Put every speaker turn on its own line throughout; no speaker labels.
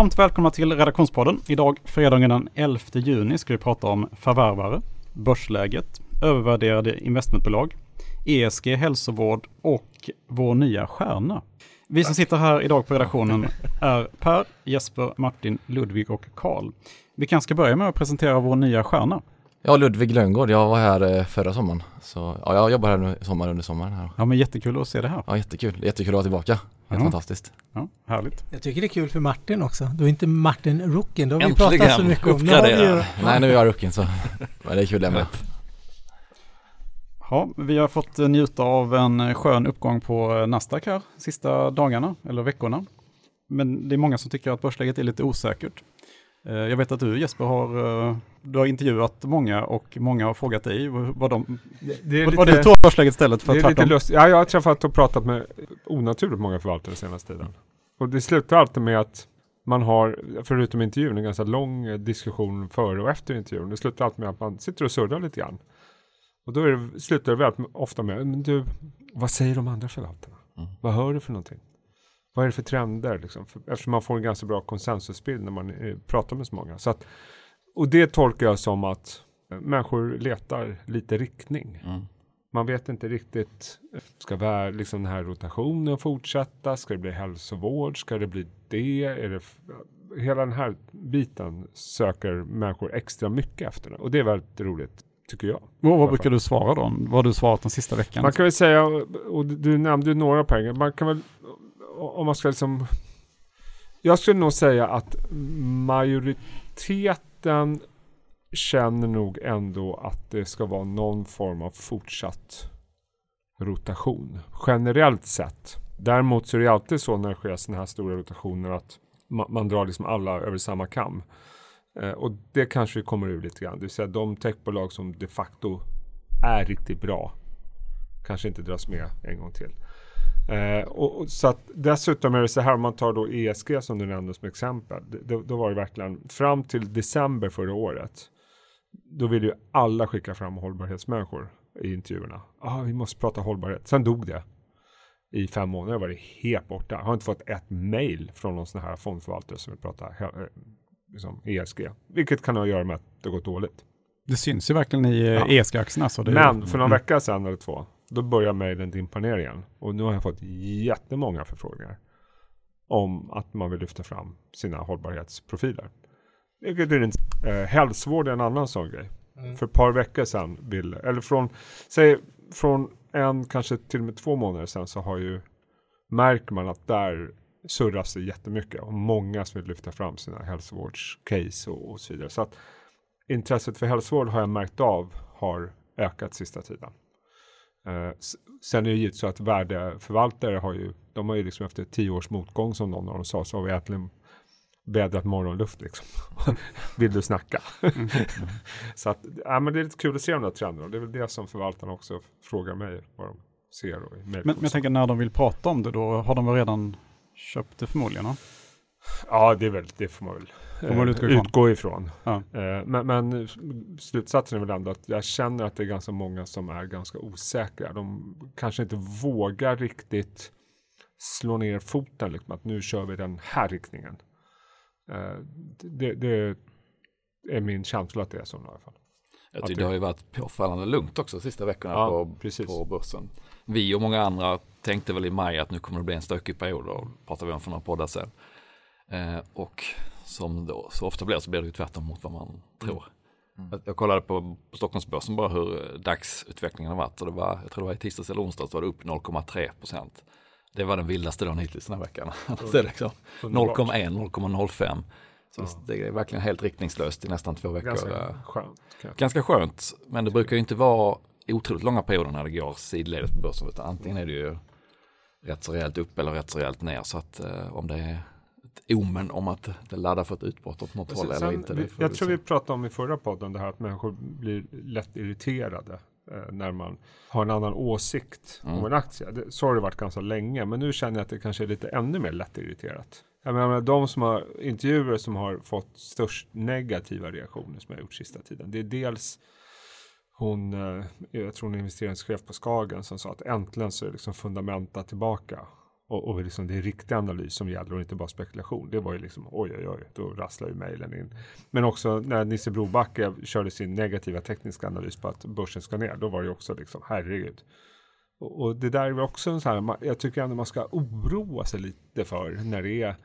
Varmt välkomna till Redaktionspodden. Idag fredagen den 11 juni ska vi prata om förvärvare, börsläget, övervärderade investmentbolag, ESG, hälsovård och vår nya stjärna. Vi som sitter här idag på redaktionen är Per, Jesper, Martin, Ludvig och Karl. Vi kanske ska börja med att presentera vår nya stjärna.
Ja, Ludvig Lönngård. Jag var här eh, förra sommaren. Så ja, jag jobbar här nu sommar under sommaren här.
Ja, men jättekul att se det här.
Ja, jättekul. Jättekul att vara tillbaka. Helt
Ja.
fantastiskt.
Ja, härligt.
Jag tycker det är kul för Martin också. Då är inte Martin rocken. Det har vi
Äntligen
pratat så mycket om. Nu
uppgradera.
Nej, nu är jag rucken så. Men det är kul ämnet.
Ja, vi har fått eh, njuta av en eh, skön uppgång på Nasdaq här sista dagarna eller veckorna. Men det är många som tycker att börsläget är lite osäkert. Eh, Jag vet att du Jesper har, eh, du har intervjuat många och många har frågat dig vad, de,
Det är
vad,
lite,
du tror börsläget istället för
det är lite. Ja, jag har träffat och pratat med onaturligt många förvaltare senaste tiden. Och det slutar alltid med att man har, förutom intervjun, en ganska lång diskussion före och efter intervjun. Det slutar alltid med att man sitter och surrar lite grann. Och då är det, slutar det väldigt ofta med, men du, vad säger de andra förvaltarna?
Mm.
Vad hör du för någonting? Vad är det för trender? Liksom? För, eftersom man får en ganska bra konsensusbild när man eh, pratar med så många. Så att, och det tolkar jag som att eh, människor letar lite riktning.
Mm.
Man vet inte riktigt, ska vär, liksom den här rotationen fortsätta? Ska det bli hälsovård? Ska det bli det? Är det hela den här biten söker människor extra mycket efter. Och det är väldigt roligt, tycker jag.
Vad, vad brukar du svara då? Vad har du svarat den sista veckan?
Man kan väl säga, och du- du nämnde ju några pengar, man kan väl, om man ska liksom, jag skulle nog säga att majoriteten känner nog ändå att det ska vara någon form av fortsatt rotation, generellt sett. Däremot så är det alltid så när det sker sådana här stora rotationer att man, man drar liksom alla över samma kam. Eh, och det kanske vi kommer ur lite grann. Det vill säga de techbolag som de facto är riktigt bra kanske inte dras med en gång till. Eh, och, och, så att dessutom är det så här om man tar då ESG som du nämnde som exempel. det- Då, då var det verkligen fram till december förra året. Då ville ju alla skicka fram hållbarhetsmänniskor i intervjuerna. Ah, vi måste prata hållbarhet. Sen dog det. I fem månader var det helt borta. Jag har inte fått ett mail från någon sån här fondförvaltare som vill prata eh, liksom ESG. Vilket kan ha att göra med att det har gått dåligt.
Det syns ju verkligen i
Ja.
ja. Det är-
Men för några
Mm.
veckor sedan eller två, då börjar mejlen dimpa ner igen. Och nu har jag fått jättemånga förfrågningar om att man vill lyfta fram sina hållbarhetsprofiler. Vilket är en, eh, hälsovård är en annan sån grej. För ett par veckor sedan, vill, eller från, säg från en, kanske till och med två månader sedan så har ju, märker man att där surras det jättemycket och många som vill lyfta fram sina hälsovårdscase och, och så vidare. Så att intresset för hälsovård har jag märkt av har ökat sista tiden. Eh, sen är det givet så att värdeförvaltare har ju, de har ju liksom efter tio års motgång som någon av dem sa, så har vi egentligen vädrat morgonluft liksom. Vill du snacka? så att, ja, men det är lite kul att se de där trenderna. Det är väl det som förvaltarna också frågar mig vad de ser. Och
Men, men jag tänker när de vill prata om det då har de väl redan köpt det förmodligen? va?
Ja, det är väl, det får man väl
Får man
eh,
utgå ifrån.
utgå ifrån.
Ja.
Eh, Men, men slutsatsen är väl ändå att jag känner att det är ganska många som är ganska osäkra. De kanske inte vågar riktigt slå ner foten, liksom, att nu kör vi den här riktningen. Eh, Det, det är min känsla att det är så i alla fall.
Jag
Att
tycker
det-
har ju varit påfallande lugnt också de sista veckorna
Ja,
på,
precis.
på börsen. Vi och många andra tänkte väl i maj att nu kommer det bli en stökig period och pratade vi om för några poddar sen. Eh, och som då så ofta blir så blir det ju tvärtom mot vad man tror. Jag, jag kollade på, Stockholmsbörsen bara hur eh, dagsutvecklingen har varit och det var, jag tror det var i tisdags eller onsdags var det upp 0,3 procent. Det var den vildaste dagen hittills den här veckan. liksom 0,1, 0,05. Så det är verkligen helt riktningslöst i nästan två veckor.
Ganska
Eh,
skönt.
Ganska skönt, men det brukar ju inte vara otroligt långa perioder när det går sidledes på börsen. Utan antingen är det ju rätt så rejält upp eller rätt så rejält ner. Så att eh, om det är omen om att det laddar för ett utbrott åt något håll
Sen-
eller inte.
vi, jag tror vi pratade om i förra podden det här att människor blir lätt irriterade eh, när man har en annan åsikt
Mm.
om en aktie. Det, så har det varit ganska länge, men nu känner jag att det kanske är lite ännu mer lätt irriterat. Jag menar, de som har intervjuer som har fått störst negativa reaktioner som jag gjort sista tiden. Det är dels hon, eh, jag tror hon är investeringschef på Skagen som sa att äntligen så är liksom fundamenta tillbaka. Och, och liksom det är riktig analys som gäller och inte bara spekulation. Det var ju liksom oj oj oj, då rasslar ju mejlen in. Men också när Nisse Brobacke körde sin negativa tekniska analys på att börsen ska ner, då var det också liksom herregud. Och, och det där är också en sån här, jag tycker ändå man ska oroa sig lite för när det är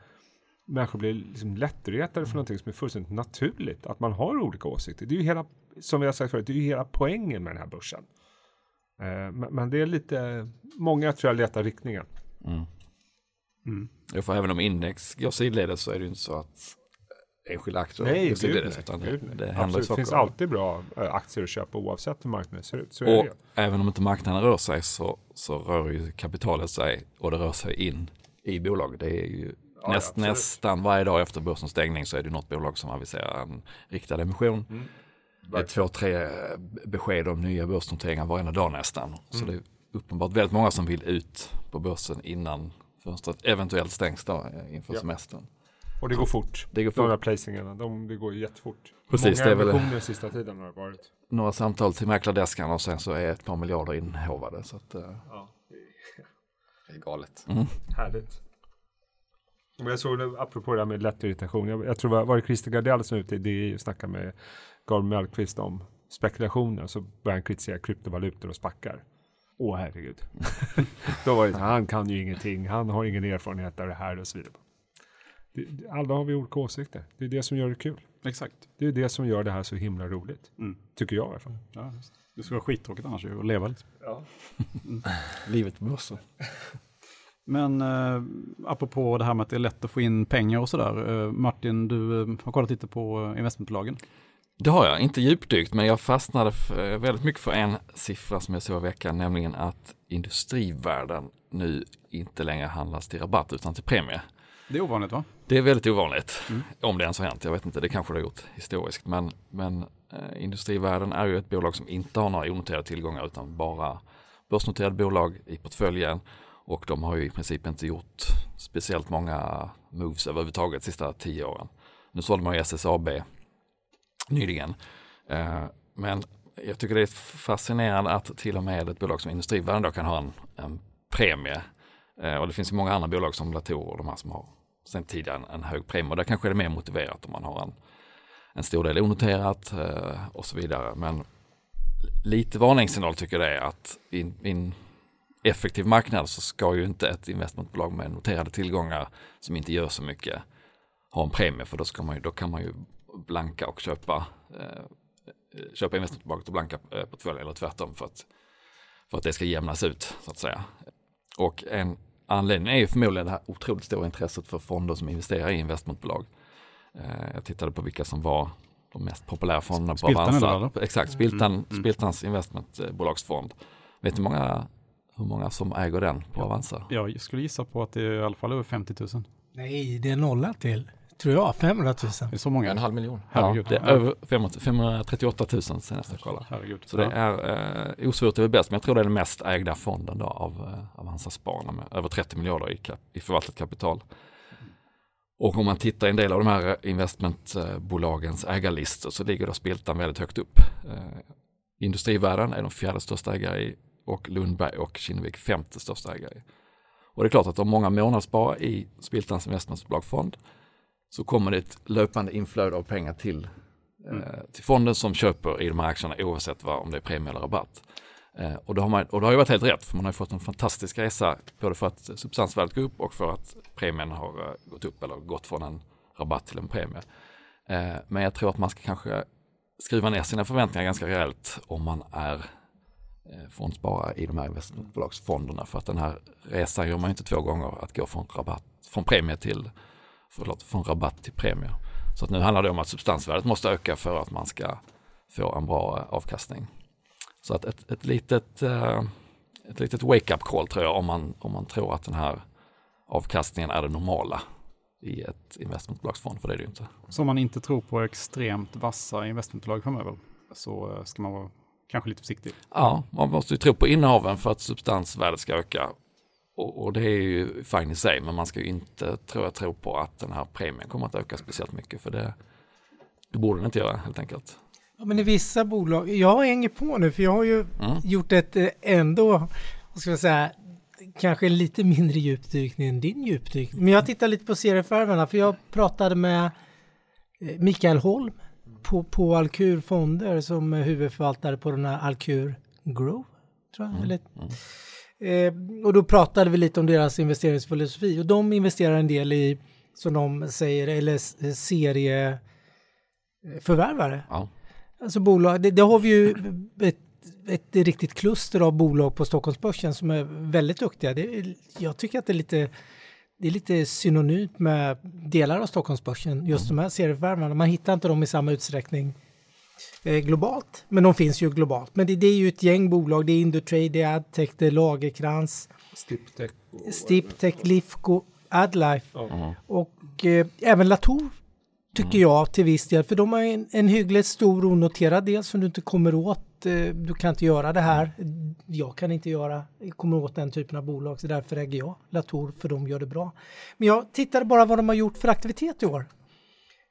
människor blir liksom lättretade för någonting som är fullständigt naturligt. Att man har olika åsikter. Det är ju hela, som vi har sagt förut, det är ju hela poängen med den här börsen. Eh, men, men, det är lite, många tror jag letar riktningen. Mm.
Mm. Får även om index går sidledes så är det ju inte så att enskilda aktier Nej, går sidledes. Utan det, det,
händer det finns alltid bra eh, aktier att köpa oavsett hur marknaden ser ut.
Och även om inte marknaden rör sig så, så rör ju kapitalet sig och det rör sig in i bolag. Det är ju ja, näst, ja, nästan varje dag efter börsens stängning så är det något bolag som aviserar en riktad emission. Mm. Det är två, tre besked om nya börsnoteringar varenda dag nästan. Mm. Så det är uppenbart väldigt många som vill ut på börsen innan fönstret eventuellt stängs då eh, inför ja. semestern.
Och det går fort.
Det går fort.
De här placingarna, de, det går jättefort.
Precis,
Många emissioner sista tiden har det varit.
Några samtal till mäklardeskan och sen så är ett par miljarder inhovade. Så att, uh, ja,
det är galet.
Mm. Härligt. Men jag såg det, apropå det här med lättirritation. Jag, jag tror var, var det Christer Gardell som är ute i DI och snackade med Gabriel Mellqvist om spekulationer. Så började han kritisera kryptovalutor och spackar. Åh herregud. Då var det så, han kan ju ingenting, han har ingen erfarenhet av det här och så vidare. Det, alla har vi olika åsikter. Det är det som gör det kul.
Exakt.
Det är det som gör det här så himla roligt. Mm. Tycker jag i alla fall. Ja,
det skulle vara skittråkigt annars att leva lite. Ja.
Mm. Livet på börsen.
Men eh, apropå det här med att det är lätt att få in pengar och sådär. Eh, Martin, du eh, har kollat lite på investmentbolagen.
Det har jag, inte djupdykt, men jag fastnade för, väldigt mycket för en siffra som jag såg i veckan, nämligen att industrivärden nu inte längre handlas till rabatt utan till premie.
Det är ovanligt va?
Det är väldigt ovanligt, mm. om det ens har hänt. Jag vet inte, det kanske det har gjort historiskt. Men, men eh, Industrivärden är ju ett bolag som inte har några onoterade tillgångar utan bara börsnoterade bolag i portföljen. Och de har ju i princip inte gjort speciellt många moves överhuvudtaget de sista tio åren. Nu sålde man ju SSAB nyligen. Eh, men jag tycker det är fascinerande att till och med ett bolag som Industrivärden då kan ha en, en premie. Eh, och det finns ju många andra bolag som Latour och de här som har sen tidigare en, en hög premie. Och där kanske det är mer motiverat om man har en, en stor del onoterat eh, och så vidare. Men lite varningssignal tycker jag det är att i en effektiv marknad så ska ju inte ett investmentbolag med noterade tillgångar som inte gör så mycket ha en premie för då, ska man ju, då kan man ju blanka och köpa, eh, köpa investmentbolaget och blanka eh, portföljen eller tvärtom för att, för att det ska jämnas ut så att säga. Och en anledning är ju förmodligen det här otroligt stora intresset för fonder som investerar i investmentbolag. Eh, jag tittade på vilka som var de mest populära fonderna på
Spiltan
Avanza. Exakt, Spiltan, mm. mm. Spiltans investmentbolagsfond. Vet du många, hur många som äger den på
ja,
Avanza?
Jag skulle gissa på att det är i alla fall över 50 000.
Nej, det är nolla till tror jag, 500 000.
Det
är så många?
En halv miljon.
Ja, det är över 538 000 senast jag kollade. Herregud. Så det är eh, osvårt över bäst, men jag tror det är den mest ägda fonden då av eh, Avanza Spararna med över 30 miljarder i, kap, i förvaltat kapital. Och om man tittar i en del av de här investmentbolagens ägarlistor så ligger då Spiltan väldigt högt upp. Eh, Industrivärden är de fjärde största ägare i och Lundberg och Kinnevik femte största ägare i. Och det är klart att om många månadssparar i Spiltans investmentbolagsfond så kommer det ett löpande inflöde av pengar till, mm. eh, till fonden som köper i de här aktierna oavsett vad, om det är premie eller rabatt. Eh, och, då har man, och det har ju varit helt rätt för man har fått en fantastisk resa både för att substansvärdet går upp och för att premien har uh, gått upp eller gått från en rabatt till en premie. Eh, men jag tror att man ska kanske skruva ner sina förväntningar ganska rejält om man är eh, fondsparare i de här investmentbolagsfonderna för att den här resan gör man ju inte två gånger att gå från rabatt, från premie till förlåt, från rabatt till premie. Så att nu handlar det om att substansvärdet måste öka för att man ska få en bra eh, avkastning. Så att ett, ett litet, eh, ett litet wake-up call tror jag om man, om man tror att den här avkastningen är det normala i ett investmentbolagsfond, för det är det ju inte.
Så om man inte tror på extremt vassa investmentbolag framöver så eh, ska man vara kanske lite försiktig?
Ja, man måste ju tro på innehaven för att substansvärdet ska öka och, och, det är ju fine i sig, men man ska ju inte tror jag, tro på att den här premien kommer att öka speciellt mycket, för det, det borde den inte göra helt enkelt.
Ja, men i vissa bolag, jag hänger på nu, för jag har ju mm. gjort ett eh, ändå, vad ska jag säga, kanske lite mindre djupdykning än din djupdykning. Men jag tittar lite på serieförvärvarna för jag pratade med eh, Mikael Holm på, på Alkur Fonder som är huvudförvaltare på den här Alkur Grow. Tror jag, eller, Eh, och då pratade vi lite om deras investeringsfilosofi och de investerar en del i, som de säger, eller s- serieförvärvare.
Ja.
Alltså bolag, det, det har vi ju ett, ett riktigt kluster av bolag på Stockholmsbörsen som är väldigt duktiga. Det jag tycker att det är lite det är lite synonymt med delar av Stockholmsbörsen, just de här serieförvärvarna. Man hittar inte dem i samma utsträckning eh, globalt, men de finns ju globalt. Men det, det är ju ett gäng bolag, det är Indutrade, det är Adtech, det är Lagerkrans,
Stiptech.
Lifco, Adlife
Ja.
och eh, även Latour tycker jag till viss del, för de har en, en hyggligt stor onoterad del som du inte kommer åt. Eh, du kan inte göra det här. Jag kan inte göra, kommer åt den typen av bolag, så därför äger jag Latour, för de gör det bra. Men jag tittade bara vad de har gjort för aktivitet i år.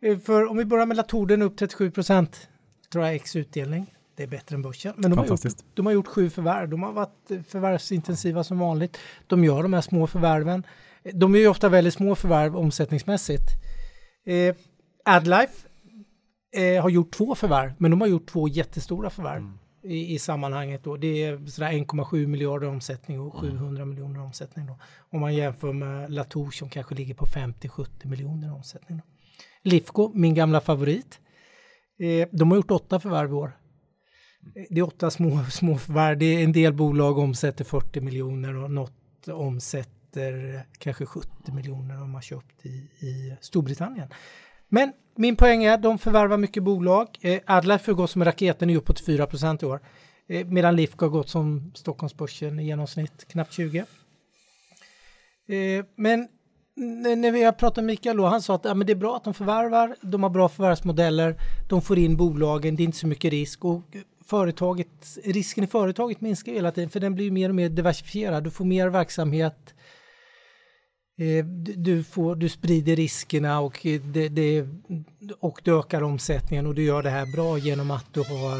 Eh, För om vi börjar med Latour, den är upp 37 procent, tror jag, ex utdelning. Det är bättre än börsen. Men de har, gjort, de har gjort sju förvärv. De har varit förvärvsintensiva som vanligt. De gör de här små förvärven. De är ju ofta väldigt små förvärv omsättningsmässigt. Eh, Adlife eh, har gjort två förvärv, men de har gjort två jättestora förvärv i, i sammanhanget. Då. Det är sådär 1,7 miljarder omsättning och 700 miljoner omsättning. Då. Om man jämför med Latour som kanske ligger på 50-70 miljoner omsättning. Då. Lifco, min gamla favorit, eh, de har gjort åtta förvärv i år. Eh, Det är åtta små, små förvärv. Det är en del bolag omsätter 40 miljoner och något omsätter kanske 70 miljoner om man köpt i, i Storbritannien. Men min poäng är att de förvärvar mycket bolag. Eh, Adlife har gått som raketen är uppåt 4 i år. Eh, medan Lifco har gått som Stockholmsbörsen i genomsnitt knappt 20. Eh, men när vi har pratat med Mikael då, han sa att ja, men det är bra att de förvärvar, de har bra förvärvsmodeller, de får in bolagen, det är inte så mycket risk och företaget, risken i företaget minskar hela tiden för den blir mer och mer diversifierad. Du får mer verksamhet, eh, du, får, du sprider riskerna och, eh, det, det, och du ökar omsättningen och du gör det här bra genom att du har,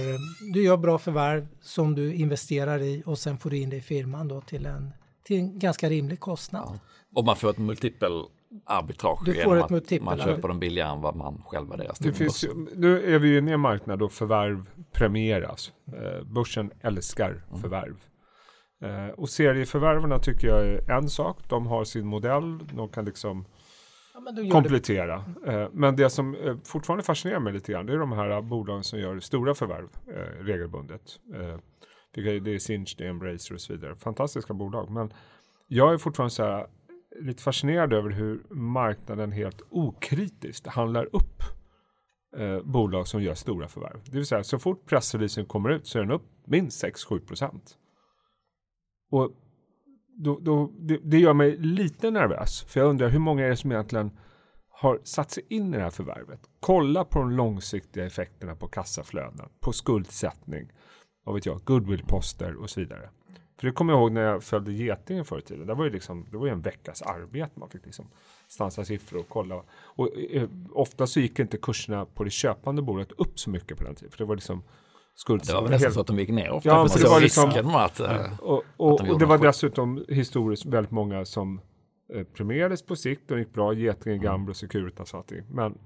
du gör bra förvärv som du investerar i och sen får du in det i firman då till en, till en ganska rimlig kostnad.
Och man får ett multipel arbitrage
Du får
genom
ett
att
multipel
man köper dem billigare än vad man själv värderas till.
Det finns nu är vi ju inne i en marknad då förvärv premieras. Eh, börsen älskar förvärv. Eh, och serieförvärvarna tycker jag är en sak. De har sin modell. De kan liksom
Ja, men gör det
komplettera. Eh, men det som fortfarande fascinerar mig lite grann det är de här bolagen som gör stora förvärv regelbundet. Det är Sinch, det är Embracer och så vidare. Fantastiska bolag. Men jag är fortfarande så här lite fascinerad över hur marknaden helt okritiskt handlar upp eh, bolag som gör stora förvärv. Det vill säga så fort pressreleasen kommer ut så är den upp minst 6-7 procent. Och då, då, det, det gör mig lite nervös. För jag undrar hur många är det som egentligen har satt sig in i det här förvärvet. Kolla på de långsiktiga effekterna på kassaflöden, på skuldsättning, vad vet jag, goodwillposter och så vidare. För det kommer jag ihåg när jag följde Getingen förr i tiden. Det var ju liksom, det var ju en veckas arbete. Man fick liksom stansa siffror och kolla. Och eh, ofta så gick inte kurserna på det köpande bolaget upp så mycket på den tiden. För det var liksom
Det
skuldsättning.
var väl nästan så att de gick ner ofta.
Ja,
för
det var liksom-
risken med att... eh,
Och,
Att
och,
de
och det var dessutom historiskt väldigt många som eh, premierades på sikt och gick bra. Getinge, Gambro, Securitas och allting. Men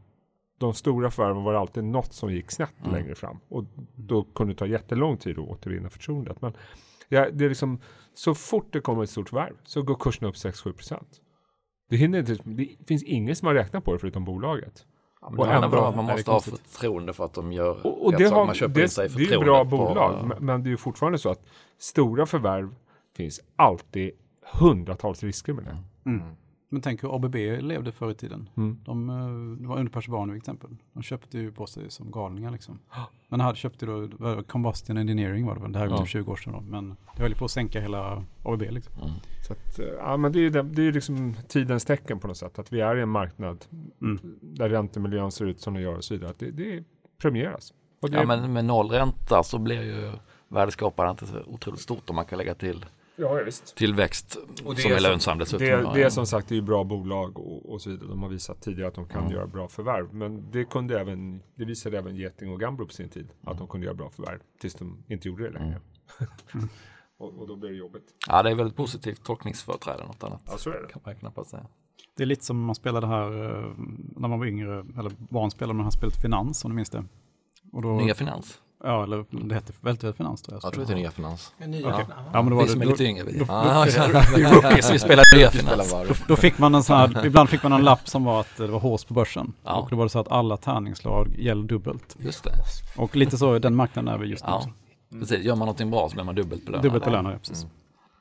de stora förvärven var det alltid något som gick snett
Mm.
längre fram. Och då kunde det ta jättelång tid att återvinna förtroendet. Men ja, det är liksom, så fort det kommer ett stort förvärv så går kursen upp 6-7 procent. Det, hinner inte, det finns ingen som har räknat på det förutom bolaget.
Ja, men
Och
det bara om att man
är
måste ha förtroende för att de gör
Och, och
rätt
det, har,
Man köper in
det,
sig
det är
förtroende
bra
på-
bolag, men, men det är fortfarande så att stora förvärv finns alltid hundratals risker med det.
Mm. Men tänk hur ABB levde förr i tiden.
Mm.
De, eh, det var under till exempel. De köpte ju på sig som galningar liksom. Men hade köpte då, var Combustion Engineering var det väl, det här är
Ja.
typ 20 år sedan då. Men det höll ju på att sänka hela ABB liksom.
Mm.
Så att, eh, ja, men det är ju det, är liksom tidens tecken på något sätt. Att vi är i en marknad
Mm.
där räntemiljön ser ut som den gör och så vidare. Att det, det premieras. Och det,
Ja, men med noll ränta så blir ju värdeskapandet inte så otroligt stort om man kan lägga till
ja, visst.
tillväxt
Och det
som
är
lönsam dessutom.
Det,
Ja,
det är som sagt det är ju bra bolag och, och så vidare. De har visat tidigare att de kan
Mm.
göra bra förvärv. Men det kunde även, det visade även Geting och Gambro på sin tid. Att de kunde göra bra förvärv. Tills de inte gjorde det längre. Och, och då blir det jobbigt.
Ja, det är väldigt positivt tolkningsföreträde, något annat.
Ja, så är det.
kan man knappast säga.
Det är lite som man spelade här eh, när man var yngre, eller barn spelade man det här spelet Finans om du minns det. Och då,
Nya Finans.
Ja, eller det hette Väldigt Finans tror jag.
Jag tror det är nya finans.
En ny,
Okej.
ja.
Ja, men då var
Vi
det,
som är lite yngre. Vi. Ja, vi vi spelar nya Finans.
då, då fick man en sån här, ibland fick man en lapp som var att det var hårs på börsen.
Ja.
Och då var det så att alla tärningslag gäller dubbelt.
Just det.
Och lite så är den marknaden är vi just nu
Ja,
också.
precis. Gör man någonting bra så blir man dubbelt belönad.
Dubbelt belönade, precis.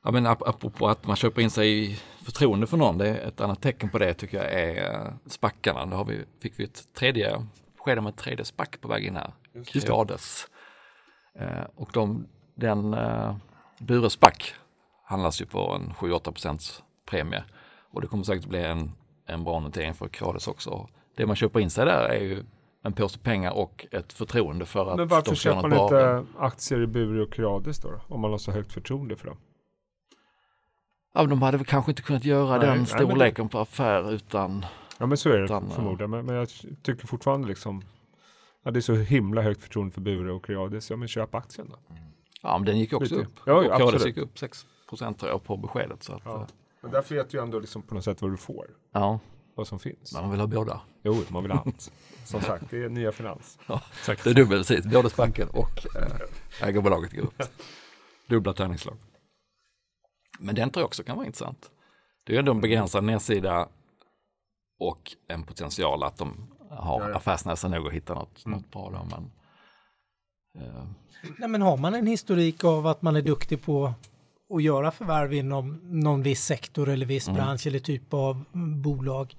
Ja, men ap- apropå att man köper in sig i förtroende för någon, det är ett annat tecken på det tycker jag är eh, spackarna. Då har vi, fick vi ett tredje skede med ett tredje spack på väg in här, Creades. Eh, och de, den eh, Bure spack handlas ju på en 7-8 procents premie och det kommer säkert bli en, en bra notering för Creades också. Det man köper in sig där är ju en påse pengar och ett förtroende för att
Men varför
de ska göra
köper man inte aktier i Bure och Creades då, då? Om man har så högt förtroende för dem?
Ja, men de hade väl kanske inte kunnat göra
Nej, nej,
den
men det-
storleken på affär utan
Ja men så är det
Utan,
förmodligen. Men, men jag tycker fortfarande liksom Ja det är så himla högt förtroende för Bure och Creades. Ja men köp aktien då.
Ja, men den gick också
Lite.
upp.
Ja,
och
ja,
Creades gick upp 6 procent på beskedet. Så att,
Ja.
ja.
Men därför vet du ändå liksom på något sätt vad du får.
ja,
Vad som finns.
men de vill ha båda.
Jo, man vill ha allt. Som sagt, det är nya finans.
Det är dubbelt precis, både spanken och äh, ägarbolaget går upp. Dubbla tärningslag. Men den tror jag också kan vara intressant. Det är ju ändå en begränsad nedsida och en potential att de har affärsnäsa nog att hitta något, något bra då. Men, eh,
Nej, men har man en historik av att man är duktig på att göra förvärv inom någon viss sektor eller viss bransch eller typ av mm, bolag.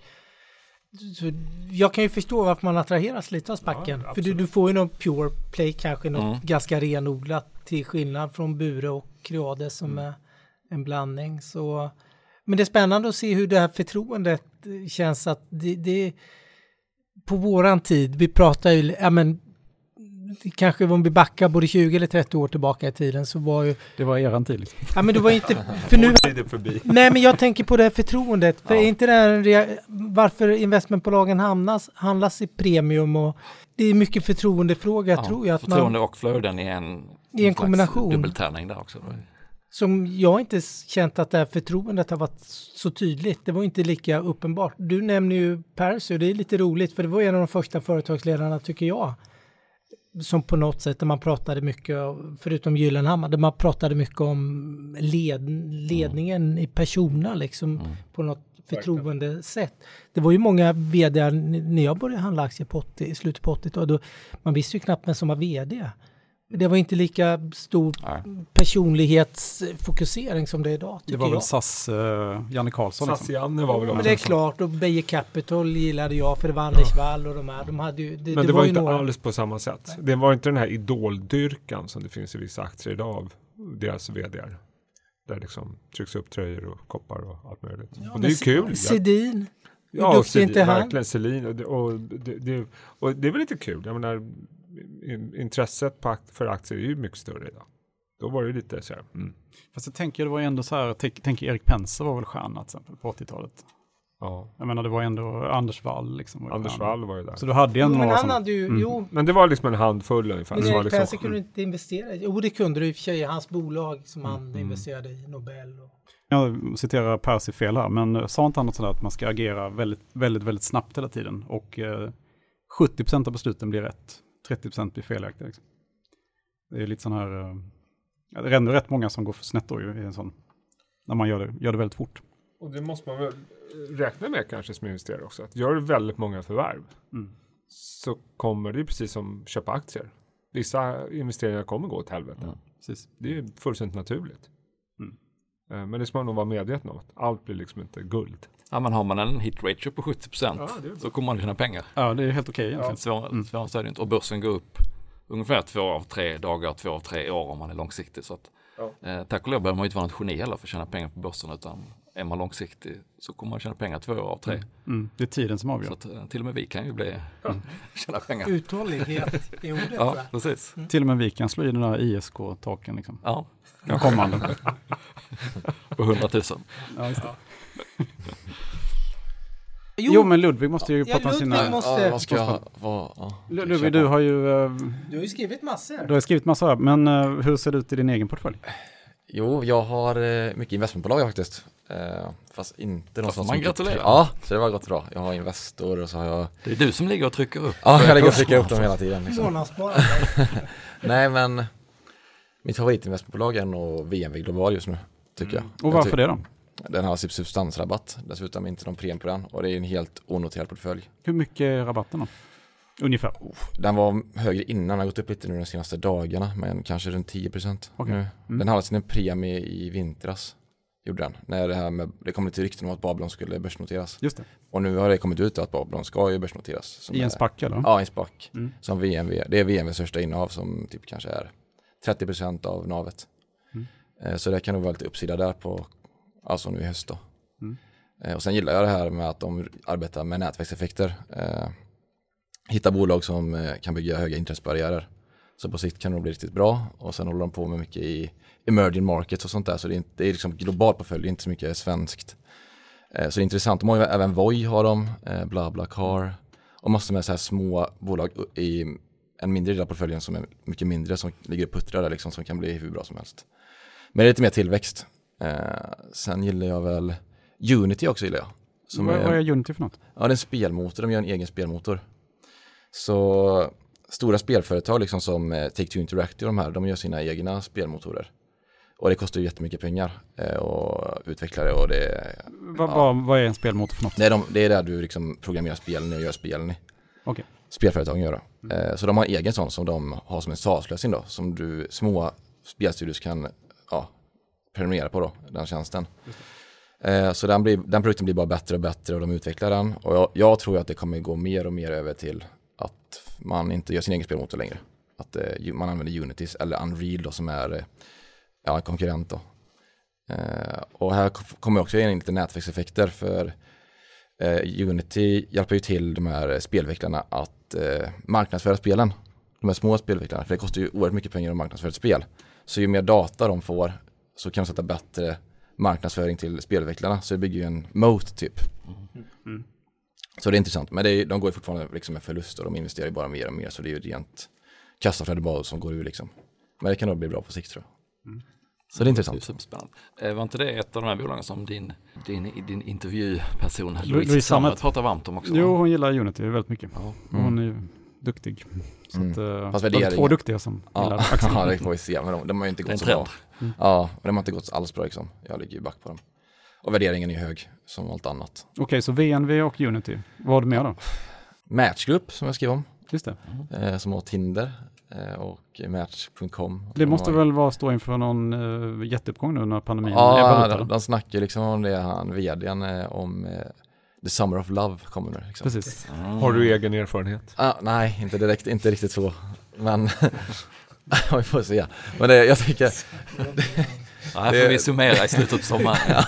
Så jag kan ju förstå varför man attraheras lite av spacken.
Ja,
för du, du får ju någon pure play, kanske något
Mm.
ganska renodlat till skillnad från Bure och Creades som är en blandning. Så, men det är spännande att se hur det här förtroendet känns att det, det på våran tid, vi pratar ju, ja men kanske om vi backar både 20 eller 30 år tillbaka i tiden så var ju,
Det var eran tid liksom.
ja men det var inte, för nu. Nej, men jag tänker på det här förtroendet. För
Ja.
är inte det här varför investmentbolagen hamnas, handlas i premium och det är mycket förtroendefråga
ja,
tror jag. Att
förtroende
man,
och flöden i en,
I en kombination.
Dubbeltärning där också.
Som jag inte känt att det här förtroendet har varit så tydligt. Det var inte lika uppenbart. Du nämner ju Percy och det är lite roligt för det var en av de första företagsledarna tycker jag. Som på något sätt där man pratade mycket, förutom Gyllenhammar, där man pratade mycket om led, ledningen i persona liksom på något förtroendesätt. Det var ju många vd när jag började handla aktier på 80, i slutet på 80-talet. då Man visste ju knappt vem som var vd. Det var inte lika stor
Nej.
personlighetsfokusering som det är idag,
Det var väl
jag.
SAS, uh, Janne Karlsson liksom.
SAS-Janne var väl
Men det är klart, och Beijer Capital gillade jag för det var Anders Wall och de här. De hade ju, det,
Men det,
var,
var
ju
inte
några.
alls på samma sätt. Det var inte den här idoldyrkan som det finns i vissa aktier idag av deras vdr. Där liksom trycks upp tröjor och koppar och allt möjligt.
Ja,
och det är ju kul.
Sedin, hur
Ja,
duktig är inte han?
verkligen Selin. Och det, och, det, det, och det är väl lite kul. Jag menar, intresset på, för aktier är ju mycket större idag. Då var det lite så här, mm,
Fast jag tänker det var ju ändå så här, tänk, tänk Erik Penser var väl stjärna till exempel på 80-talet.
ja.
Jag menar det var ändå Anders Wall liksom. var
Anders. Wall var ju där.
Så du hade ju ändå
men
några
han
sådana.
hade ju,
Mm.
jo,
Men det var liksom en handfull ungefär.
men
som var
Erik
liksom,
Penser kunde inte investera i. Jo, det kunde du i och för sig. Hans bolag som han
Mm.
investerade i, Nobel. Och,
Jag citerar Percy fel här, men eh, sa inte han något sådär att man ska agera väldigt, väldigt, väldigt snabbt hela tiden och eh, 70% av besluten blir rätt, 30% blir felaktiga. Liksom. Det är lite sån här, eh, ja, det är ändå rätt många som går för snett då ju i en sån, när man gör det, gör det väldigt fort.
Och det måste man väl räkna med kanske som investerare också. Att gör du väldigt många förvärv
Mm.
så kommer det precis som köpa aktier. Vissa investeringar kommer gå åt helvete.
Mm.
Precis.
Det är fullständigt naturligt.
Mm.
Eh, Men det ska man nog vara medveten om. Att allt blir liksom inte guld.
Ja, men har man en hit ratio på 70
Ja, det är bra.
så kommer man tjäna pengar.
Ja, det är helt okej egentligen.
Svårare
Mm.
svårare är det inte. Och börsen går upp ungefär två av tre dagar, två av tre år om man är långsiktig. Så att,
Ja.
eh, tack och lov behöver man inte vara något geni heller för att tjäna pengar på börsen utan är man långsiktig så kommer man tjäna pengar två av tre.
Mm. Det är tiden som avgör.
Så att, eh, till och med vi kan ju bli, tjäna pengar.
uthållighet i ordet.
Ja, precis.
Till och med vi kan slå i den där ISK-taken liksom.
Ja,
Den kommande.
på 100 000.
ja, det. Jo, men Ludvig måste ju
Ja,
prata om sina...
måste-
Ja, vad ska jag... Vad, ja.
Ludvig, du har ju, eh,
Du har ju skrivit massor.
du har skrivit massa här, men eh, hur ser det ut i din egen portfölj?
Jo, jag har eh, mycket investmentbolag faktiskt. Fast inte någon
får
sån
man
som-
gratulera.
Ja, så det var gått bra. Jag har Investor och så har jag
Det är du som ligger och trycker upp.
Ja, jag lägger och trycker upp dem hela tiden. Liksom. Nej, men mitt favoritinvestmentbolag är nog VNV Global just nu, tycker jag.
Och varför det då?
Den har typ substansrabatt, dessutom inte någon premie på den och det är en helt onoterad portfölj.
Hur mycket är rabatten då? Ungefär.
Den var högre innan, den har gått upp lite nu de senaste dagarna, men kanske runt 10%
Okej.
nu.
Mm.
Den hade sin premie i vintras, gjorde den. När det, här med, det kom lite rykten om att Babylon skulle börsnoteras.
Just det.
Och nu har det kommit ut att Babylon ska ju börsnoteras.
I en spack eller?
Ja, i en SPAC.
Mm.
Som VNV, det är VNVs största innehav som typ kanske är 30% av navet.
Mm.
Eh, Så det kan nog vara lite uppsida där på, alltså nu i höst då.
Mm.
Eh, Och sen gillar jag det här med att de arbetar med nätverkseffekter. Eh, Hitta bolag som eh, kan bygga höga intressebarriärer. Så på sikt kan det nog bli riktigt bra. Och sen håller de på med mycket i emerging markets och sånt där. Så det är, inte, det är liksom global portfölj, inte så mycket svenskt. Eh, Så det är intressant. De har ju även Voi har de, eh, BlaBlaCar och massor med så här små bolag i en mindre del av portföljen som är mycket mindre som ligger och puttrar där liksom som kan bli hur bra som helst. Men det är lite mer tillväxt. Eh, sen gillar jag väl Unity också gillar jag. Som
vad,
är,
vad är Unity för något?
Ja, det är en spelmotor, de gör en egen spelmotor. Så stora spelföretag liksom som eh, Take-Two Interactive de här, de gör sina egna spelmotorer. Och det kostar ju jättemycket pengar eh, och utvecklare och det,
Vad,
Ja.
vad, vad är en spelmotor för något?
det, är, de, det är där du liksom programmerar spelen och gör spelen i.
Okej.
Spelföretagen gör det. Eh, så de har en egen sån som de har som en SaaS-lösning då, som du, små spelstudios kan ja, prenumerera på då, den tjänsten. Eh, så den, blir, den produkten blir bara bättre och bättre och de utvecklar den. Och jag, jag tror att det kommer gå mer och mer över till att man inte gör sin egen spelmotor längre. Att eh, man använder Unitys eller Unreal då som är eh, ja, en konkurrent då. Eh, och här kommer också in lite nätverkseffekter för Unity hjälper ju till de här spelvecklarna att marknadsföra spelen. De här små spelvecklarna, för det kostar ju oerhört mycket pengar att marknadsföra ett spel. Så ju mer data de får så kan de sätta bättre marknadsföring till spelvecklarna. Så det bygger ju en moat typ.
Mm.
Så det är intressant. Men det är, de går ju fortfarande liksom med förlust och de investerar ju bara mer och mer. Så det är ju rent kassaflöde bara som går ur liksom. Men det kan nog bli bra på sikt tror jag.
Mm.
Så det är
Det är
intressant.
superspännande. Eh, Var inte det ett av de här bolagen som din, din, din intervjuperson
Louise
Sammet pratar varmt om också?
Jo, hon gillar Unity väldigt mycket.
Ja.
Och Hon är duktig. Så
Mm.
att, eh,
Fast
de är två duktiga som gillar
Ja,
aktien.
ja, det får vi se. Men de, de har ju inte
är
gått så bra.
Mm.
Ja, och de har inte gått alls bra liksom. Jag ligger ju back på dem. Och värderingen är ju hög, som allt annat.
Okej, så VNV och Unity. Vad har du mer då?
Matchgroup som jag skrev om,
Just det.
eh, som har Tinder eh, och Match.com.
Det måste väl vara stå inför någon uh, jätteuppgång nu när pandemin
Ja,
ebbar ut?
de, de snackar liksom om det, han vdn, om eh, The Summer of Love kommer nu. Liksom.
Precis.
Mm.
Har du egen erfarenhet?
Ah, nej, inte direkt, inte riktigt så. Men vi får se. Men det, jag tycker,
Ja, här
Det-
får vi summera i slutet på sommaren.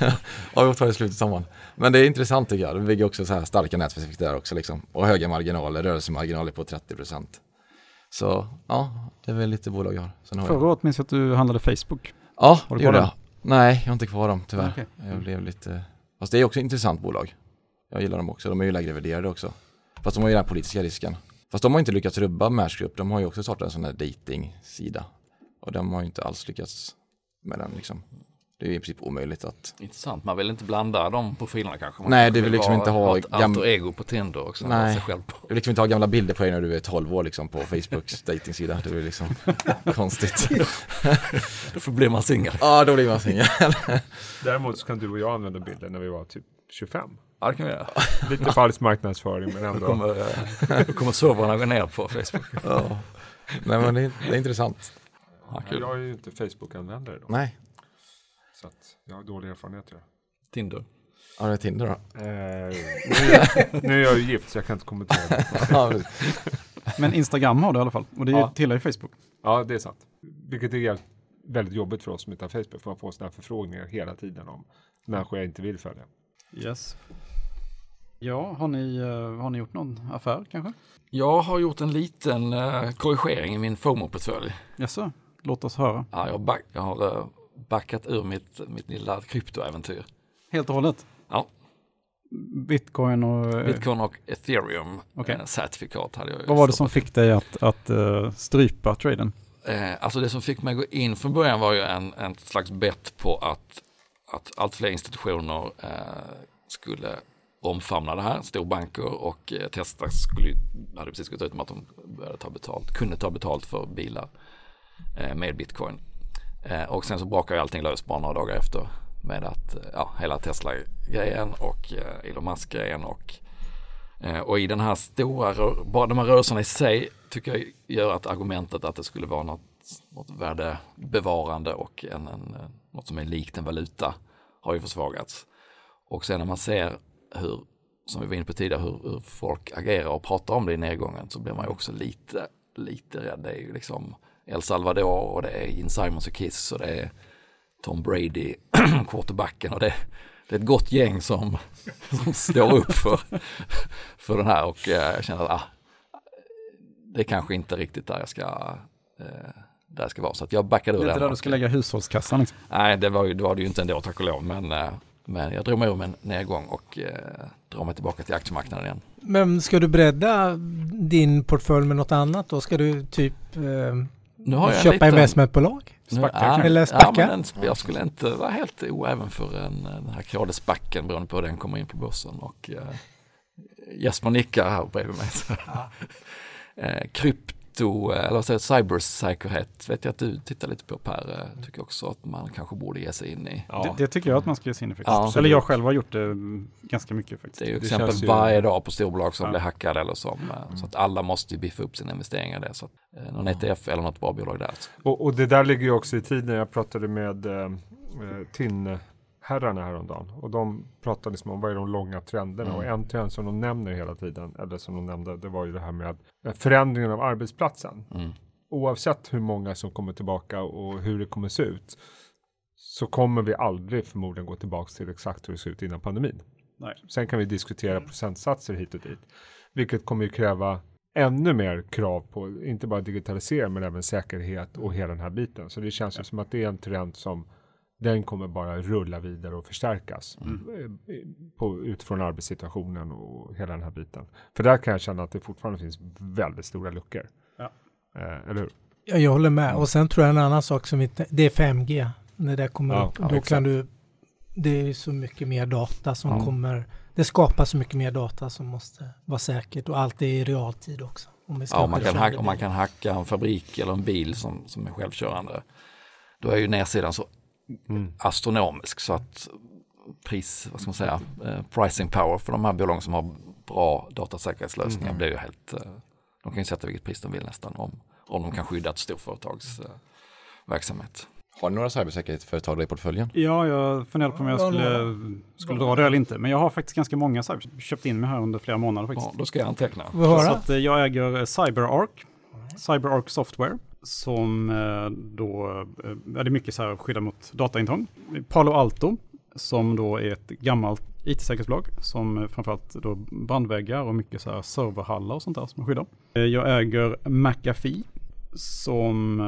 ja, vi får ta det i slutet av sommaren. Men det är intressant tycker jag. Det bygger också så här starka nätverkseffekter där också liksom. Och höga marginaler, rörelsemarginaler på 30%. Så ja, det är väl lite bolag jag har. Sen har jag.
Förra året minns jag att du handlade Facebook.
Ja, det gjorde jag. Nej, jag har inte kvar dem tyvärr.
Okej.
Jag blev lite, fast det är också ett intressant bolag. Jag gillar dem också, de är ju lägre värderade också. Fast de har ju den här politiska risken. Fast de har inte lyckats rubba Maersk Group, de har ju också startat en sån här dating-sida. Och de har ju inte alls lyckats med den liksom. Det är ju i princip omöjligt att...
Intressant, man vill inte blanda de profilerna kanske. Man
Nej, det vill liksom inte ha
ett
gam-
alter ego på Tinder också.
Nej.
Sig själv på.
Du vill liksom inte ha gamla bilder på dig när du är 12 år liksom på Facebooks dating-sida. Det är liksom konstigt.
Då blir man singel.
Ja, då blir man singel.
Däremot så kan du och jag använda bilder när vi var typ 25.
Ja, det kan vi göra.
Lite falsk marknadsföring men
Då
ändå.
kommer, eh, då kommer servrarna gå ner på Facebook.
Ja. Nej, men det är, det är intressant.
Ja.
Jag är ju inte Facebook-användare då.
Nej,
Så att jag har dåliga erfarenheter.
Tinder.
ja, det är Tinder då.
Eh, nu, är, nu är jag ju gift så jag kan inte kommentera det.
Men Instagram har du i alla fall. Och det
Ja.
tillhör ju Facebook.
Ja, det är sant. Vilket är väldigt jobbigt för oss som inte har Facebook. För man får sådana här förfrågningar hela tiden om människor jag inte vill följa.
Yes. Ja, har ni, eh, har ni gjort någon affär kanske?
Jag har gjort en liten eh, korrigering i min FOMO-portfölj.
Jaså, låt oss höra.
Ja, jag, back, jag har eh, backat ur mitt, mitt lilla kryptoäventyr.
Helt och hållet?
Ja.
Bitcoin och... eh,
Bitcoin och ethereum
Okej.
eh, certifikat hade jag
Vad var det som fick dig att, att eh, strypa traden?
Eh, alltså det som fick mig att gå in från början var ju en, en slags bett på att, att allt fler institutioner eh, skulle omfamna det här, storbanker och eh, Tesla skulle, hade precis gått ut med att de började ta betalt, kunde ta betalt för bilar eh, med bitcoin. Eh, och sen så brakar ju allting lös bara några dagar efter med att eh, ja, hela Tesla-grejen och eh, Elon Musk-grejen och Eh, och i den här stora, bara de här rörelserna i sig tycker jag gör att argumentet att det skulle vara något, något värdebevarande och en, en, något som är likt en valuta har ju försvagats. Och sen när man ser hur, som vi var inne på tidigare, hur, hur folk agerar och pratar om det i nedgången så blir man ju också lite, lite rädd. Det är ju liksom El Salvador och det är In Simons och Kiss och det är Tom Brady, quarterbacken och det, det är ett gott gäng som, som står upp för, för den här och eh, jag känner att ah, det är kanske inte riktigt där jag ska, eh, där jag ska vara. Så att jag backade ur
Det är
den.
inte där du ska lägga hushållskassan. Liksom.
Nej, det var, det var det ju inte ändå tack och lov. Men, eh, men jag drog mig ur med en nedgång och eh, drar mig tillbaka till aktiemarknaden igen.
Men ska du bredda din portfölj med något annat då? Ska du typ eh,
Nu har jag en
köpa
liten-
investmentbolag?
Spacka
ja?
Eller
Ja,
spacka?
men en, jag skulle inte vara helt oäven för en, den här kodespacken beroende på hur den kommer in på börsen. Och, eh, Jesper nickar här bredvid mig. Så. eh, krypto, eh, eller vad säger cybersäkerhet vet jag att du tittar lite på Per. Eh, tycker också att man kanske borde ge sig in i.
Ja.
Det, det tycker jag att man ska ge sig in i faktiskt.
Ja.
Eller jag själv har gjort det mm, ganska mycket faktiskt.
Det är ju
Det
exempel
ju-
varje dag på storbolag som
Ja.
blir hackade eller som, eh, så att alla måste ju biffa upp sina investeringar det. Så att, eh, någon ETF eller något bra bolag där.
Och, och det där ligger ju också i tiden. Jag pratade med eh, eh, TIN-herrarna häromdagen. Och de pratade liksom om vad är de långa trenderna.
Mm.
Och en trend som de nämner hela tiden, eller som de nämnde, det var ju det här med eh, förändringen av arbetsplatsen.
Mm.
Oavsett hur många som kommer tillbaka och hur det kommer se ut. Så kommer vi aldrig förmodligen gå tillbaka till exakt hur det såg ut innan pandemin.
Nej.
Sen kan vi diskutera procentsatser hit och dit. Vilket kommer ju kräva ännu mer krav på inte bara digitalisering men även säkerhet och hela den här biten. Så det känns ju som att det är en trend som den kommer bara rulla vidare och förstärkas eh, på, utifrån arbetssituationen och hela den här biten. För där kan jag känna att det fortfarande finns väldigt stora luckor.
Ja.
Eh, eller hur?
Ja, jag håller med. Och sen tror jag en annan sak som inte, det är 5G. När det kommer
Ja,
upp,
ja,
då
exakt.
kan du, det är så mycket mer data som
Ja.
kommer, det skapar så mycket mer data som måste vara säkert och allt är i realtid också. Om
Ja, om man, kan hacka, om man kan hacka en fabrik eller en bil som, som är självkörande. Då är ju nedsidan så
Mm.
astronomisk så att pris, vad ska man säga, eh, pricing power för de här bolagen som har bra datasäkerhetslösningar blir ju helt, eh, de kan ju sätta vilket pris de vill nästan om, om de kan skydda ett storföretags eh, verksamhet.
Har ni några cybersäkerhetsföretag i portföljen?
Ja, jag funderade på om jag
Ja,
skulle, skulle dra det eller inte. Men jag har faktiskt ganska många cyber, köpt in mig här under flera månader faktiskt.
Ja, då ska jag anteckna.
Så att jag äger CyberArk, CyberArk Software, som eh, då, eh, ja, det är mycket så här skydda mot dataintrång. Palo Alto, som då är ett gammalt IT-säkerhetsbolag som eh, framförallt då brandväggar och mycket så här serverhallar och sånt där som skyddar. Jag äger McAfee, som,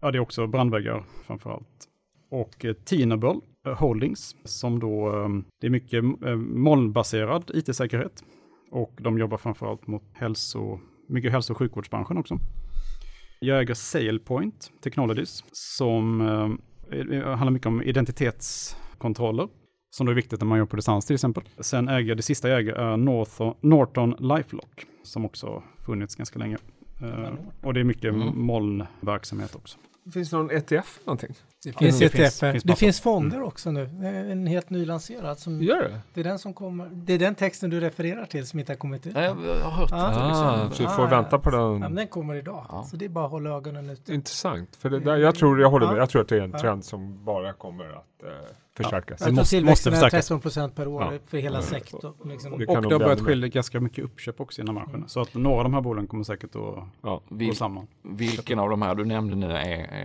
ja det är också brandväggar framförallt. Och Tinable Holdings, som då, det är mycket molnbaserad IT-säkerhet. Och de jobbar framförallt mot hälso, mycket hälso och sjukvårdsbranschen också. Jag äger SailPoint Technologies som eh, handlar mycket om identitetskontroller. Som då är viktigt när man gör på distans till exempel. Sen äger jag, det sista jag äger är Northon, Norton LifeLock som också funnits ganska länge. Eh, och det är mycket
Mm.
molnverksamhet också.
Finns det någon ETF någonting?
Det finns
det finns-
ETFer.
finns
Det finns fonder också nu. Det En helt nylanserad. Som,
Gör det?
det, är den som kommer, det är den texten du refererar till som inte har kommit ut.
Ja, jag, har hört
Ah.
det.
Ah,
Liksom.
så vi får
Ah,
vänta på
Ja,
den.
men den kommer idag.
Ja.
Så det är bara att hålla ögonen ute.
Intressant. För det där, jag tror, jag håller med.
Ja.
Jag tror att det är en
Ja.
trend som bara kommer att eh, förstärkas.
Det
tror
måste-
tillväxten
måste
är
förstärkas.
13 procent per år
Ja.
för hela
Ja.
sektorn. Liksom.
Det
Och det har börjat skilja ganska mycket uppköp också inom branschen. Så att några av de här bolagen kommer säkert att
Ja.
gå
Vil,
samman.
vilken av de här du nämnde nu är,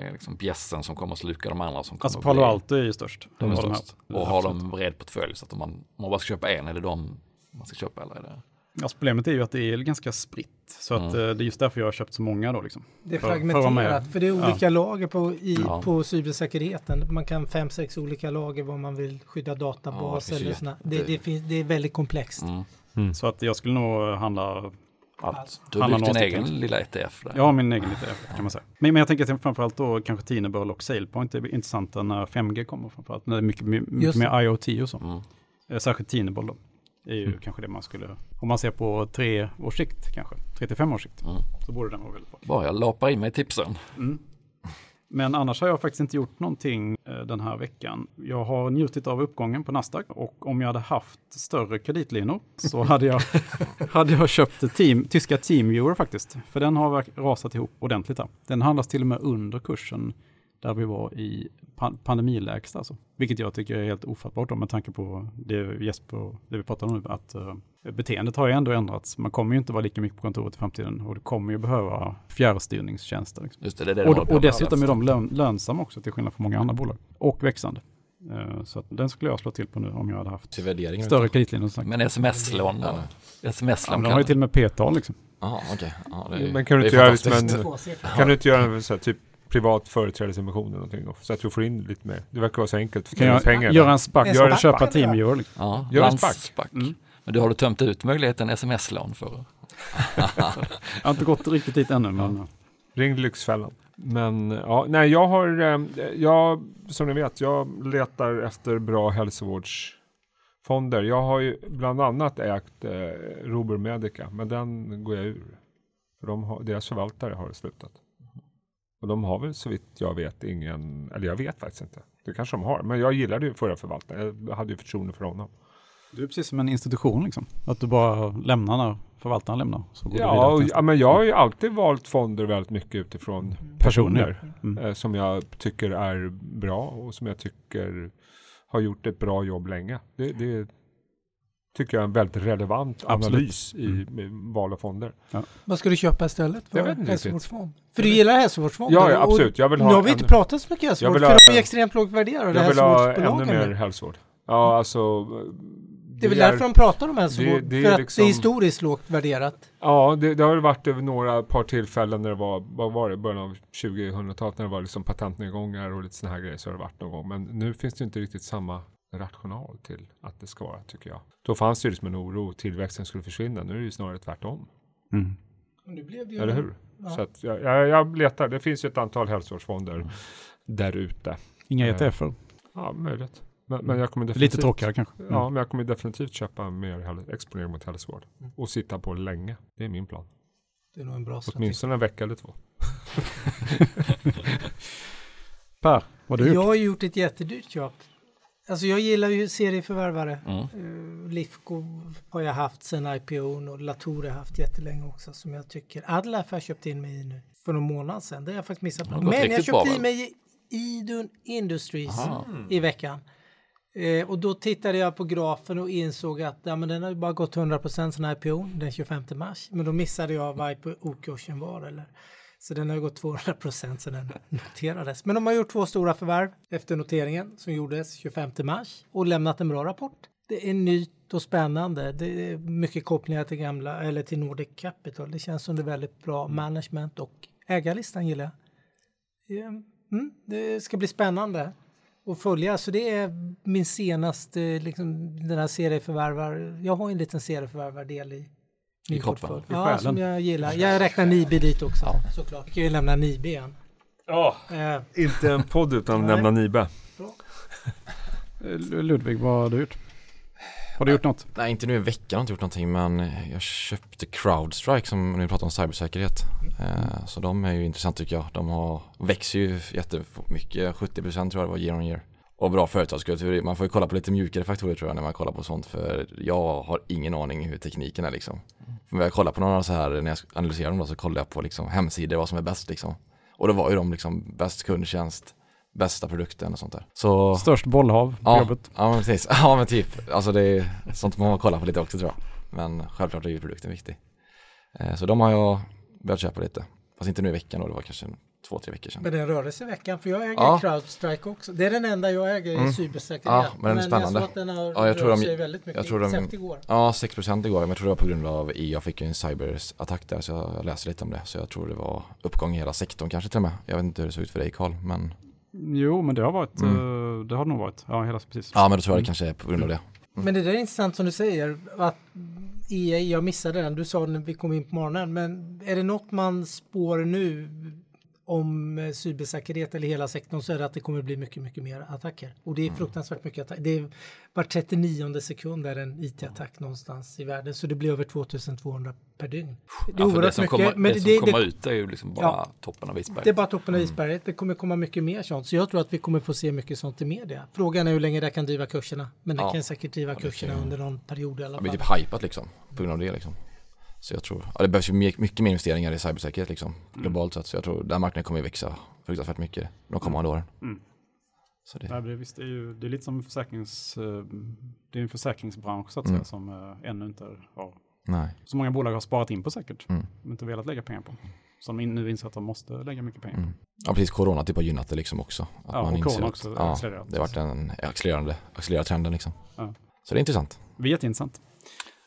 är liksom bjässen som kommer att sluka de andra som kommer
Alltså Palo Alto är ju störst.
De är
de
störst. Och har de en bred portfölj så att om man, om man bara ska köpa en, är det de man ska köpa eller är det?
Alltså problemet är ju att det är ganska spritt. Så att
Mm.
eh, det är just därför jag har köpt så många då liksom.
Det är
för- för
fragmenterat,
med.
för det är olika lager på, i,
Ja.
på cybersäkerheten. Man kan fem, sex olika lager vad man vill skydda
Ja,
databas
det finns
eller
jätte-
Det, det, finns, det är väldigt komplext.
Mm.
Så att jag skulle nog handla
Allt. Du har byggt din egen lilla ETF där.
Har min egen lite kan man säga. Men, men jag tänker att framförallt då kanske Tinebull och SailPoint är intressanta när 5G kommer framförallt. När det är mycket, mycket mer IoT och så.
Mm.
Eh, Särskilt Tinebull då. är ju kanske det man skulle, om man ser på tre års sikt kanske, tre till fem års sikt,
Mm.
så borde den vara väldigt bra.
Bara jag lapar in mig tipsen.
Mm. Men annars har jag faktiskt inte gjort någonting eh, den här veckan. Jag har njutit av uppgången på Nasdaq och om jag hade haft större kreditlinor så hade jag, hade jag köpt team, tyska Teamviewer faktiskt. För den har rasat ihop ordentligt här. Den handlas till och med under kursen där vi var i pan- pandemilägsta alltså. Vilket jag tycker är helt ofattbart då, med tanke på det Jesper och det vi pratar om nu. Att eh, beteendet har ju ändå ändrats. Man kommer ju inte vara lika mycket på kontoret i framtiden och det kommer ju behöva fjärrstyrningstjänster. Liksom.
Just det, det är det
Och, och
med
dessutom är de lön, lönsamma också till skillnad från många andra bolag. Och växande. Eh, Så att den skulle jag slå till på nu om jag hade haft större kreditlinjer.
Men sms-lån
Ja.
Ja,
Sms-lån
men de har ju till och med P-tal liksom.
Jaha, okej. Ja, är-
Men kan du inte göra liksom en, kan du inte göra en så här, typ privat företrädesemission eller någonting då? Så att du får in lite mer. Det verkar vara så enkelt.
Kan jag
pengar.
göra en SPAC
En
och
SPAC
köpa
du göra.
Teamviewer? Liksom.
Ja,
Gör en
landspack.
Mm.
Men du har du tömt ut möjligheten sms-lån för?
Jag har inte gått riktigt dit ännu, men ja.
Ring Lyxfällan. Men ja, nej jag har, eh, jag, som ni vet, jag letar efter bra hälsovårdsfonder. Jag har ju bland annat ägt eh, Robur Medica, men den går jag ur. För de har, deras förvaltare har slutat. Och de har väl så vitt jag vet ingen, eller jag vet faktiskt inte. Det kanske de har, men jag gillade ju förra förvaltaren. Jag hade ju förtroende för honom.
Du är precis som en institution liksom. Att du bara lämnar när förvaltaren lämnar. Så går du
Ja,
vidare
och, ja, men jag har ju alltid valt fonder väldigt mycket utifrån personer.
Mm.
eh, som jag tycker är bra och som jag tycker har gjort ett bra jobb länge. Det, det tycker jag är en väldigt relevant
Absolut.
analys i
Mm.
val av fonder.
Vad ska du köpa istället för hälsovårdsfond? För du gillar hälsovårdsfonder?
Ja, ja absolut. Jag vill
Nu
ha,
har vi inte pratat så mycket hälsovård,
vill
för
ha-
de är extremt lågt värderade,
jag vill ha ännu mer
nu.
hälsovård. Ja, alltså.
Det är väl därför de pratar om hälsovård,
det- det
för att
liksom-
det är historiskt lågt värderat.
Ja, det, det har väl varit över några par tillfällen när det var, vad var det, början av 2000-talet när det var liksom patentnedgångar och lite sådana här grejer så har det varit någon gång. Men nu finns det inte riktigt samma rational till att det ska vara, tycker jag. Då fanns det ju liksom en oro, tillväxten skulle försvinna. Nu är det ju snarare tvärtom.
Mm.
Det
Eller hur?
Ja.
Så att jag, jag, jag letar, det finns ju ett antal hälsovårdsfonder där ute.
Inga
Eh,
ETFer.
Ja, möjligt. Men, men jag kommer
Lite
definitivt,
tråkigare kanske. Mm.
Ja, men jag kommer definitivt köpa mer exponering mot hälsovård. Och sitta på länge. Det är min plan.
Det är nog en bra strategi.
Åtminstone en vecka eller två.
Per, vad har du
Jag
gjort?
har ju gjort ett jättedyrt köp. Alltså jag gillar ju serieförvärvare.
Mm.
Uh, Lifco har jag haft sedan IPO och Latour har jag haft jättelänge också som jag tycker. Adlaf har jag köpt in mig i nu för någon månad sedan. Det har jag faktiskt missat.
Har
Men jag köpte
bra,
i
väl?
mig i Idun Industries
Aha.
i veckan. Eh, och då tittade jag på grafen och insåg att ja, men den har ju bara gått 100 procent sen IPO den 25 mars. Men då missade jag vad IPO-kursen var. Eller. Så den har ju gått 200 procent sedan den noterades. Men de har gjort två stora förvärv efter noteringen som gjordes 25 mars och lämnat en bra rapport. Det är nytt och spännande. Det är mycket kopplingar till gamla eller till Nordic Capital. Det känns som det är väldigt bra management och ägarlistan gillar jag. Mm, det ska bli spännande att följa. Så det är min senaste, liksom, den här serieförvärvar. Jag har en liten serieförvärvardel i min
kroppen,
portfölj.
i
Ja,
själen.
som jag gillar. Jag räknar Nibi dit också, såklart. Jag kan ju lämna Nibi igen.
Ja,
Eh,
inte en podd utan nämna Nibe.
Ludvig, vad har du gjort? Har du gjort något?
Nej, inte nu i veckan har jag inte gjort någonting men jag köpte Crowdstrike som nu pratar om cybersäkerhet. Eh, så de är ju intressant tycker jag. De har, växer ju jättemycket, 70% tror jag det var year on year. Och bra företagskultur. Man får ju kolla på lite mjukare faktorer tror jag när man kollar på sånt för jag har ingen aning hur tekniken är liksom. Men när jag kollar på några så här, när jag analyserar dem då så kollar jag på liksom hemsidor, vad som är bäst liksom. Och då var ju de liksom bäst kundtjänst, bästa produkten och sånt där. Så
Störst bollhav på
Ja,
jobbet?
ja men precis. Ja men typ. Alltså det är sånt man kollar på lite också tror jag. Men självklart är ju produkten viktig. Eh, Så de har jag börjat köpa lite. Fast inte nu i veckan då, det var kanske en- två, tre veckor sedan.
men den rörde sig i veckan, för jag äger
Ja.
Crowdstrike också. Det är den enda jag äger i
Mm.
cybersäkerhet.
Ja, men den är
jag
spännande.
såg att den har
Ja, jag tror
rört
de-
sig väldigt mycket,
jag tror de-
igår.
Ja, 6% igår, men jag tror det var på grund av i jag fick en cyberattack där så jag läste lite om det. Så jag tror det var uppgång i hela sektorn kanske till och med. Jag vet inte hur det såg ut för dig Karl, men
Jo, men det har varit,
Mm.
eh, det har det nog varit. Ja, hela precis.
ja men då tror jag
Mm.
det kanske är på grund av det.
Men det där är intressant som du säger, att EA, jag missade den, du sa när vi kom in på morgonen, men är det något man spår nu om eh, cybersäkerhet eller hela sektorn så är det att det kommer bli mycket, mycket mer attacker. Och det är fruktansvärt mycket attacker. Det är var 39 sekund är en IT-attack någonstans i världen, så det blir över 2200 per dygn. Det är
Ja, för det
oerhört
som
mycket,
kommer,
men
det som
det,
kommer
det,
ut är ju liksom bara
Ja.
toppen av isberget.
det är bara toppen av
Mm.
isberget. Det kommer komma mycket mer sånt. Så jag tror att vi kommer få se mycket sånt i media. Frågan är hur länge det kan driva kurserna. Men det
Ja.
kan säkert driva
det
kurserna under någon period i alla
Det blir
fall.
typ hypat liksom, på grund av det liksom. Så jag tror, ja, det behövs ju mycket, mer investeringar i cybersäkerhet liksom, globalt sett. Så jag tror den marknaden kommer ju växa fruktansvärt mycket de kommande åren.
Mm.
Så det,
Nej, det, visst, det, är ju, det är lite som försäkrings, eh, det är en försäkringsbransch så att
Mm.
säga som eh, ännu inte har,
nej.
så många bolag har sparat in på säkert,
Mm.
men inte velat lägga pengar på. Som nu inser att de måste lägga mycket pengar på.
Mm. Ja precis, corona typ har gynnat det liksom också. Att
Ja, och
inser
corona
att-
också
Ja,
accelererat.
det har varit en accelererande, accelererande trenden liksom.
Ja.
Så det är intressant.
Det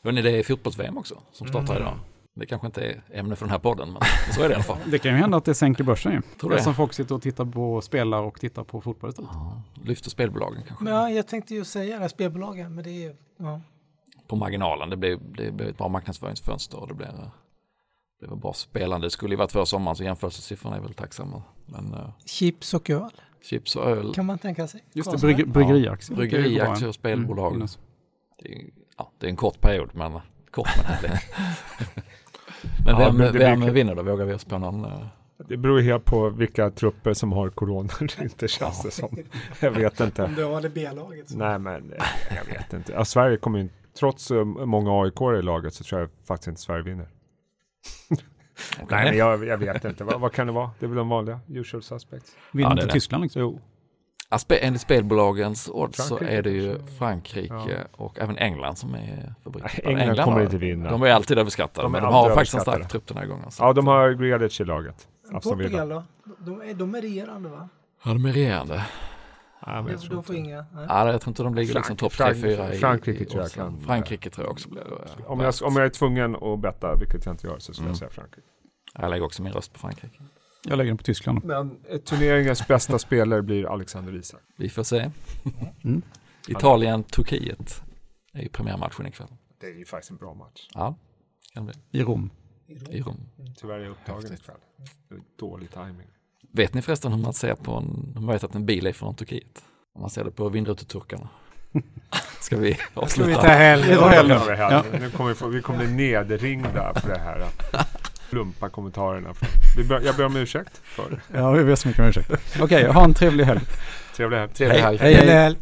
Hörrni, det är fotbolls-VM också som startar
Mm.
idag. Det kanske inte är ämne för den här podden, men så är det i alla fall.
Det kan ju hända att det sänker börsen ju.
Tror du det?
Som folk sitter och tittar på spelare och tittar på fotboll istället.
Ja, lyfter spelbolagen kanske.
Ja, jag tänkte ju säga det, spelbolagen, men det är ja.
På marginalen, det blir, det blir ett bra marknadsföringsfönster och det blir, det blir bra spelande. Det skulle ju varit för sommaren så jämförelsesiffrorna är väl tacksamma. Men uh,
chips och öl
chips och öl,
kan man tänka sig.
Just det, brygg, bryggeriaktier.
bryggeriaktier och spelbolag.
Mm.
Det, är, ja, det är en kort period, men kort men härlig. men
Ja,
vem,
men det
vem
blir-
vinner då? Vågar vi oss på någon? eh,
Det beror helt på vilka trupper som har corona eller inte känns det som. Jag vet inte.
Om du har det B-laget. så-
Nej men eh, jag vet inte. Ja, Sverige kommer ju, trots eh, många aik i laget så tror jag faktiskt inte Sverige vinner.
okej.
Nej men jag, jag vet inte. vad, vad kan det vara? Det är väl de vanliga usual suspects.
Vinner
Ja,
inte
det.
Tyskland liksom?
Jo.
Spe- enligt spelbolagens odds så är det ju. Frankrike
Ja.
och även England som är favoriter.
Nej, England kommer
har-
inte vinna.
De är alltid överskattade,
De
men de har faktiskt en stark trupp den här gången. så
Ja de har Grealish i laget.
Portugal då? De är, de är regerande va?
Ja, de är regerande.
Ja, men jag tror
de får
inte.
inga. Nej.
Ja, jag tror inte de ligger liksom topp
Frank-
3-4 i
Frankrike
i
tror jag kan-
Frankrike tror jag också blir
Om jag, om jag är tvungen att betta, vilket jag inte gör, så skulle
Mm.
jag säga Frankrike.
Jag lägger också min röst på Frankrike.
Jag lägger den på Tyskland.
Men eh, turneringens bästa spelare blir Alexander Isak.
Vi får se.
Mm.
Italien, Turkiet är ju premiärmatchen ikväll.
Det är ju faktiskt en bra match.
Ja, kan det bli.
I Rom.
I Rom.
Tyvärr är jag upptagen
Häftigt.
ikväll. Dålig timing.
Vet ni förresten hur man ser på en, hur man vet att en bil är från Turkiet? Om man ser det på vindruteturkarna. Ska vi
Ska
avsluta?
vi ta helg?
Vi tar helg.
Ja. Nu kommer vi, få, vi kommer bli nedringda för det här. Plumpa kommentarerna. Jag ber om ursäkt för
Ja, vi ber så mycket om ursäkt. Okej, ha en trevlig helg.
trevlig helg.
Trevlig helg.
Hej, hej.
Helg.